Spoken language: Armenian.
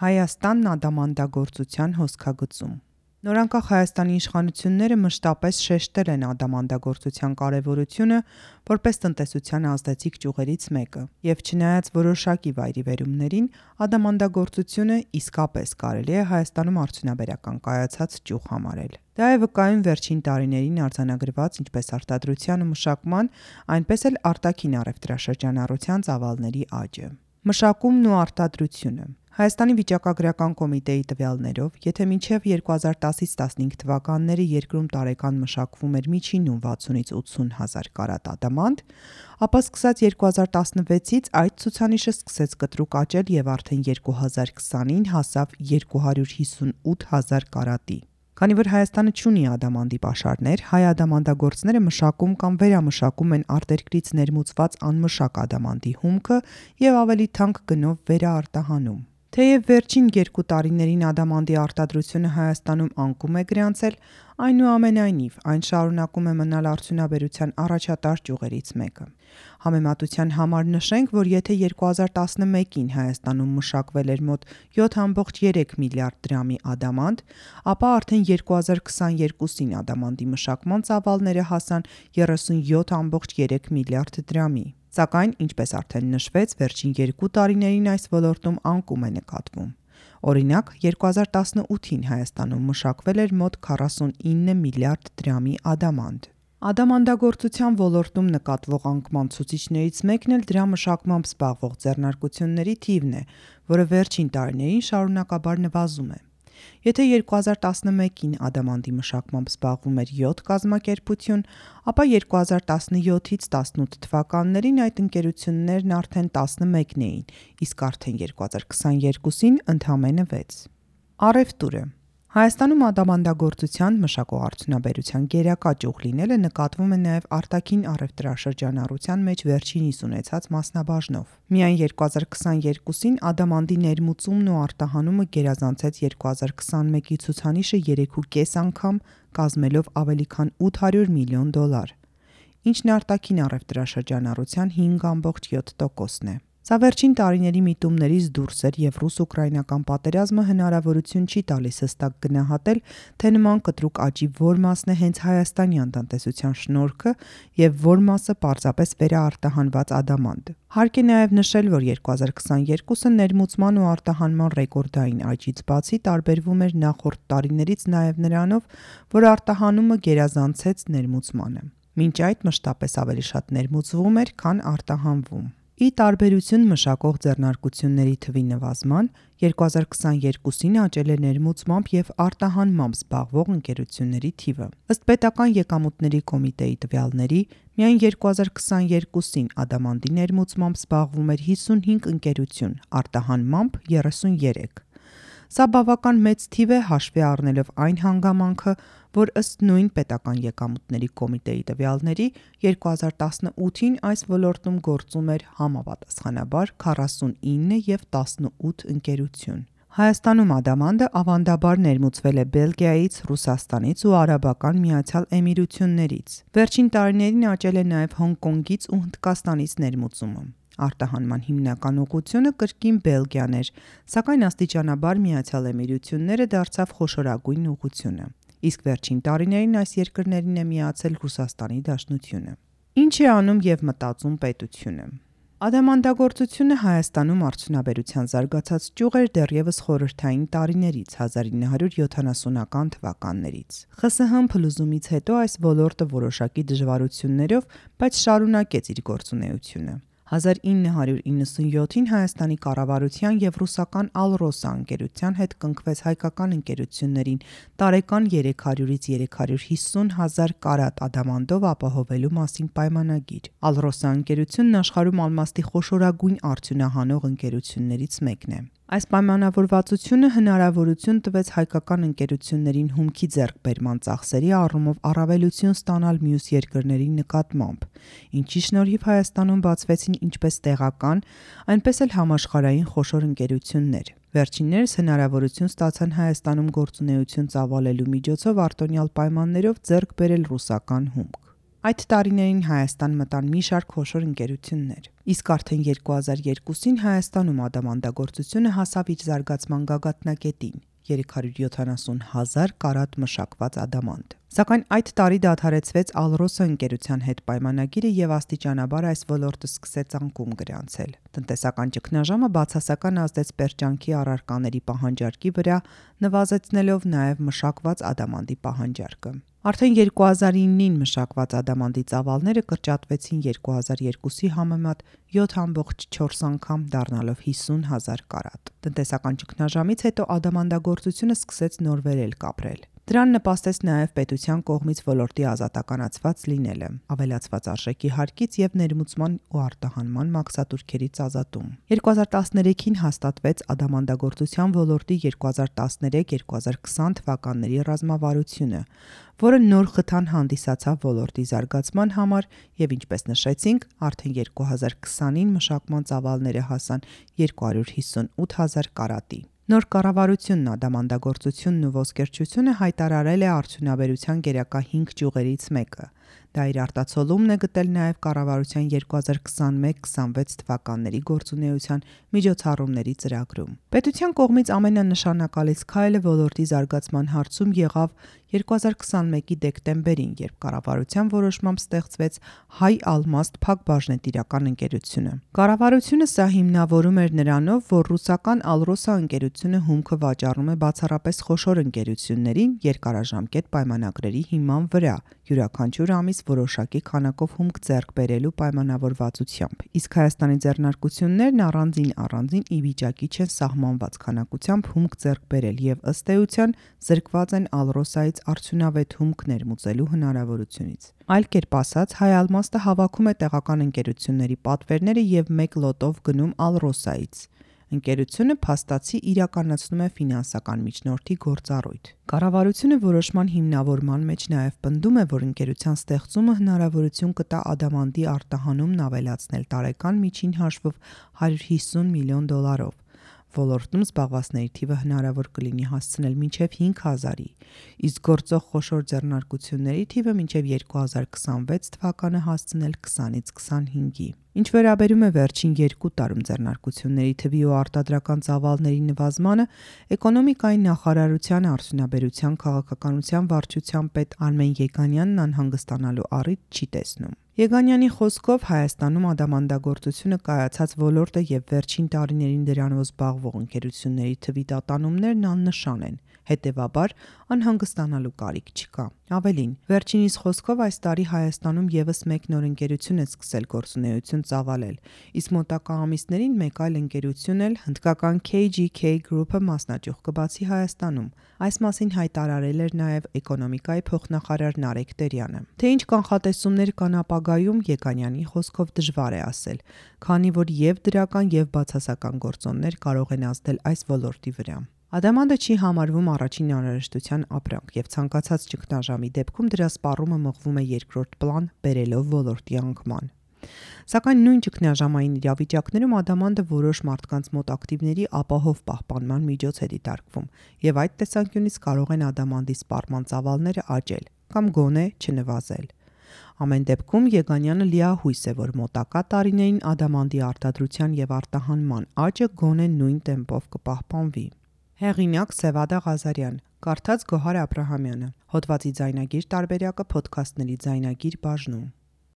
Հայաստանն ադամանդագործության հոսքագծում Նորանկախ Հայաստանի իշխանությունները մշտապես շեշտել են ադամանդագործության կարևորությունը որպես տնտեսության ազդեցիկ ճյուղերից մեկը, եւ չնայած որոշակի վայրիվերումներին, ադամանդագործությունը իսկապես կարելի է Հայաստանում արդյունաբերական կայացած ճյուղ համարել։ Դա է վկայում վերջին տարիներին արձանագրված ինչպես արտադրության ու մշակման, այնպես էլ արտաքին առևտրաշրջանառության ծավալների աճը։ Մշակումն ու արտադրությունը Հայաստանի վիճակագրական կոմիտեի տվյալներով, եթե մինչև 2010-15 թվականների երկրում տարեկան մշակվում էր միջինում 60-ից 80 հազար կարատ ադամանդ, ապա սկսած 2016-ից այդ ցուցանիշը սկսեց կտրուկ աճել եւ արդեն 2020-ին հասավ 258 հազար կարատի։ Քանի որ Հայաստանը չունի ադամանդի պաշարներ, հայ ադամանդագործները մշակում կամ վերամշակում են արտերկրից ներմուծված անմշակ ադամանդի հումքը եւ ավելի թանկ գնով վերաարտահանում։ Թեև վերջին երկու տարիներին ադամանդի արտադրությունը Հայաստանում անկում է գրանցել, այնուամենայնիվ այն շարունակում է մնալ արդյունաբերության առաջատար ճյուղերից մեկը։ Համեմատության համար նշենք, որ եթե 2011-ին Հայաստանում մշակվել էր մոտ 7.3 միլիարդ դրամի ադամանդ, ապա արդեն 2022-ին ադամանդի մշակման ծավալները հասան 37.3 միլիարդ դրամի։ Սակայն, ինչպես արդեն նշվեց, վերջին երկու տարիներին այս ոլորտում անկում է նկատվում։ Օրինակ, 2018-ին Հայաստանում մշակվել էր մոտ 49 միլիարդ դրամի ադամանդ։ Ադամանդագործության ոլորտում նկատվող անկման ցուցիչներից մեկն էլ դրա մշակմամբ զբաղվող ձեռնարկությունների թիվն է, որը վերջին տարիներին շարունակաբար նվազում է։ Եթե 2011-ին ադամանդի մշակմամբ զբաղվում էր 7 կազմակերպություն, ապա 2017-ից 18 թվականներին այդ ընկերություններն արդեն 11-ն էին, իսկ արդեն 2022-ին ընդամենը 6։ Առևտուրը Հայաստանում ադամանդագործության, մշակող-արդյունաբերության գերակա ճյուղ լինելը նկատվում է նաև արտաքին առևտրաշրջանառության մեջ վերջինիս ունեցած մասնաբաժնով։ Միայն 2022-ին ադամանդի ներմուծումն ու արտահանումը գերազանցեց 2021-ի ցուցանիշը 3.5 անգամ, կազմելով ավելի քան 800 միլիոն դոլար, ինչն արտաքին առևտրաշրջանառության 5.7%-ն է։ Սա վերջին տարիների միտումներից դուրս էր եւ ռուս-ուկրաինական պատերազմը հնարավորություն չի տալիս հստակ գնահատել, թե նման կտրուկ աճի որ մասն է հենց հայաստանյան տնտեսության շնորհքը եւ որ մասը պարզապես վերաարտահանված ադամանդ։ Հարկ է նաեւ նշել, որ 2022-ը ներմուծման ու արտահանման ռեկորդային աճից բացի տարբերվում էր նախորդ տարիներից նաեւ նրանով, որ արտահանումը գերազանցեց ներմուծմանը։ Մինչ այդ մշտապես ավելի շատ ներմուծվում էր, քան արտահանվում։ Ի տարբերություն մշակող ձեռնարկությունների թվի նվազման, 2022-ին աճել է ներմուծմամբ եւ արտահանմամբ զբաղվող ընկերությունների թիվը։ Ըստ պետական եկամուտների կոմիտեի տվյալների, միայն 2022-ին ադամանդի ներմուծմամբ զբաղվում էր 55 ընկերություն, արտահանմամբ 33։ Սա բավական մեծ թիվ է հաշվի առնելով այն հանգամանքը, որ ըստ նույն պետական եկամուտների կոմիտեի տվյալների 2018-ին այս ոլորտում գործում էր համապատասխանաբար 49 եւ 18 ընկերություն։ Հայաստանում ադամանդը ավանդաբար ներմուծվել է Բելգիայից, Ռուսաստանից ու Արաբական Միացյալ Էմիրություններից։ Վերջին տարիներին աճել է նաև Հոնկոնգից ու Հնդկաստանից ներմուծումը։ Արտահանման հիմնական ուղությունը կրկին Բելգիան էր, սակայն աստիճանաբար Միացյալ Էմիրությունները դարձավ խոշորագույն ուղությունը իսկ վերջին տարիներին այս երկրներին է միացել Ռուսաստանի Դաշնությունը։ Ինչ է անում եւ մտածում պետությունը։ Ադամանդագործությունը Հայաստանում արդյունաբերության զարգացած ճյուղ էր դեռևս խորհրդային տարիներից 1970-ական թվականներից։ ԽՍՀՄ փլուզումից հետո այս ոլորտը որոշակի դժվարություններով, բայց շարունակեց իր գործունեությունը։ 1997-ին Հայաստանի կառավարության եւ ռուսական Ալրոսա ընկերության հետ կնքվեց հայկական ընկերություններին տարեկան 300-ից 350 հազար կարատ ադամանդով ապահովելու մասին պայմանագիր։ Ալրոսա ընկերությունն աշխարհում ալմաստի խոշորագույն արդյունահանող ընկերություններից մեկն է։ Այս պայմանավորվածությունը հնարավորություն տվեց հայկական ընկերություններին հումքի ձեռքբերման ծախսերի առումով առավելություն ստանալ մյուս երկրների նկատմամբ, ինչի շնորհիվ Հայաստանում բացվեցին ինչպես տեղական, այնպես էլ համաշխարհային խոշոր ընկերություններ։ Վերջիններս հնարավորություն ստացան Հայաստանում գործունեություն ծավալելու միջոցով արտոնյալ պայմաններով ձեռք բերել ռուսական հումք։ Այդ տարիներին Հայաստան մտան մի շարք խոշոր ընկերություններ։ Իսկ արդեն 2002-ին Հայաստանում ադամանդագործությունը հասավ իր զարգացման գագաթնակետին՝ 370 հազար կարատ մշակված ադամանդ։ Սակայն այդ տարի դադարեցվեց Ալրոսը ընկերության հետ պայմանագիրը եւ աստիճանաբար այս ոլորտը սկսեց անկում գրանցել։ Տնտեսական ճգնաժամը բացասական ազդեց պերճանքի առարկաների պահանջարկի վրա, նվազեցնելով նաեւ մշակված ադամանդի պահանջարկը։ Արդեն 2009-ին մշակված ադամանդի ծավալները կրճատվեցին 2002-ի համեմատ 7.4 անգամ դառնալով 50 հազար կարատ։ Տնտեսական ճգնաժամից հետո ադամանդագործությունը սկսեց նոր վերել կապրել։ Դրան նպաստեց նաև պետության կողմից ոլորտի ազատականացված լինելը, ավելացված արժեքի հարկից եւ ներմուծման ու արտահանման մաքսատուրքերից ազատում։ 2013-ին հաստատվեց ադամանդագործության ոլորտի 2013-2020 թվականների ռազմավարությունը, որը նոր խթան հանդիսացավ ոլորտի զարգացման համար եւ ինչպես նշեցինք, արդեն 2020-ին մշակման ծավալները հասան 258000 կարատի։ Նոր կառավարությունն ադամանդագործությունն ու ոսկերչությունը հայտարարել է արդյունաբերության գերակա 5 ճյուղերից մեկը, Դա իր արտացոլումն է գտել նաև կառավարության 2021-26 թվականների գործունեության միջոցառումների ծրագրում։ Պետության կողմից ամենանշանակալից քայլը ոլորտի զարգացման հարցում եղավ 2021-ի դեկտեմբերին, երբ կառավարության որոշմամբ ստեղծվեց Հայ Ալմաստ փակbaşնետիրական ընկերությունը։ Կառավարությունը սա հիմնավորում էր նրանով, որ ռուսական Alrosa ընկերությունը հումքը վաճառում է բացառապես խոշոր ընկերություններին երկարաժամկետ պայմանագրերի հիման վրա, յուրաքանչյուր ամիս որոշակի քանակով հումք ձեռք բերելու պայմանավորվածությամբ, իսկ Հայաստանի ձեռնարկություններն առանձին առանձին ի վիճակի չեն սահմանված քանակությամբ հումք ձեռք բերել եւ ըստ էության զրկված են Ալրոսայից արդյունավետ հումք ներմուծելու հնարավորությունից։ Այլ կերպ ասած, Հայ Ալմաստը հավաքում է տեղական ընկերությունների պատվերները եւ մեկ լոտով գնում Ալրոսայից։ Ընկերությունը փաստացի իրականացնում է ֆինանսական միջնորդի գործառույթ։ Կառավարությունը որոշման հիմնավորման մեջ նաև պնդում է, որ ընկերության ստեղծումը հնարավորություն կտա ադամանդի արտահանումն ավելացնել տարեկան միջին հաշվով 150 միլիոն դոլարով ոլորտում զբաղվածների թիվը հնարավոր կլինի հասցնել մինչև 5000-ի, իսկ գործող խոշոր ձեռնարկությունների թիվը մինչև 2026 թվականը հասցնել 20-ից 25-ի։ Ինչ վերաբերում է վերջին 2 տարում ձեռնարկությունների թվի ու արտադրական ծավալների նվազմանը, էկոնոմիկայի նախարարության արդյունաբերության քաղաքականության վարչության պետ Արմեն Եգանյանն անհանգստանալու առիթ չի տեսնում։ Եգանյանի խոսքով Հայաստանում ադամանդագործությունը կայացած ոլորտ է եւ վերջին տարիներին դրանով զբաղվող ընկերությունների թվի տատանումներն աննշան են։ Հետևաբար անհանգստանալու կարիք չկա։ Ավելին, վերջինիս խոսքով այս տարի Հայաստանում եւս մեկ նոր ընկերություն է սկսել գործունեություն ծավալել, իսկ մոտակա ամիսներին մեկ այլ ընկերություն էլ հնդկական KGK Group-ը մասնաճյուղ կբացի Հայաստանում։ Այս մասին հայտարարել էր նաև էկոնոմիկայի փոխնախարար Նարեկ Տերյանը։ Թե ինչ կանխատեսումներ կան ապագայում, Եկանյանի խոսքով դժվար է ասել, քանի որ եւ դրական եւ բացասական գործոններ կարող են ազդել այս ոլորտի վրա։ Ադամանդը չի համարվում առաջին անհրաժեշտության ապրանք եւ ցանկացած ճգնաժամի դեպքում դրա սպառումը մղվում է երկրորդ պլան, բերելով ոլորտի անկման։ Սակայն նույն ճգնաժամային իրավիճակներում ադամանդը որոշ մարդկանց մոտ ակտիվների ապահով պահպանման միջոց է դիտարկվում եւ այդ տեսանկյունից կարող են ադամանդի սպառման ծավալները աճել կամ գոնե չնվազել։ Ամեն դեպքում Եգանյանը լիահույս է, որ մոտակա տարիներին ադամանդի արտադրության եւ արտահանման աճը գոնե նույն տեմպով կպահպանվի։ Հեղինակ Սևադա Ղազարյան, կարդաց Գոհար Աբ รา համյանը։ Հոդվացի ձայնագիր տարբերակը ոդքասթների ձայնագիր բաժնում։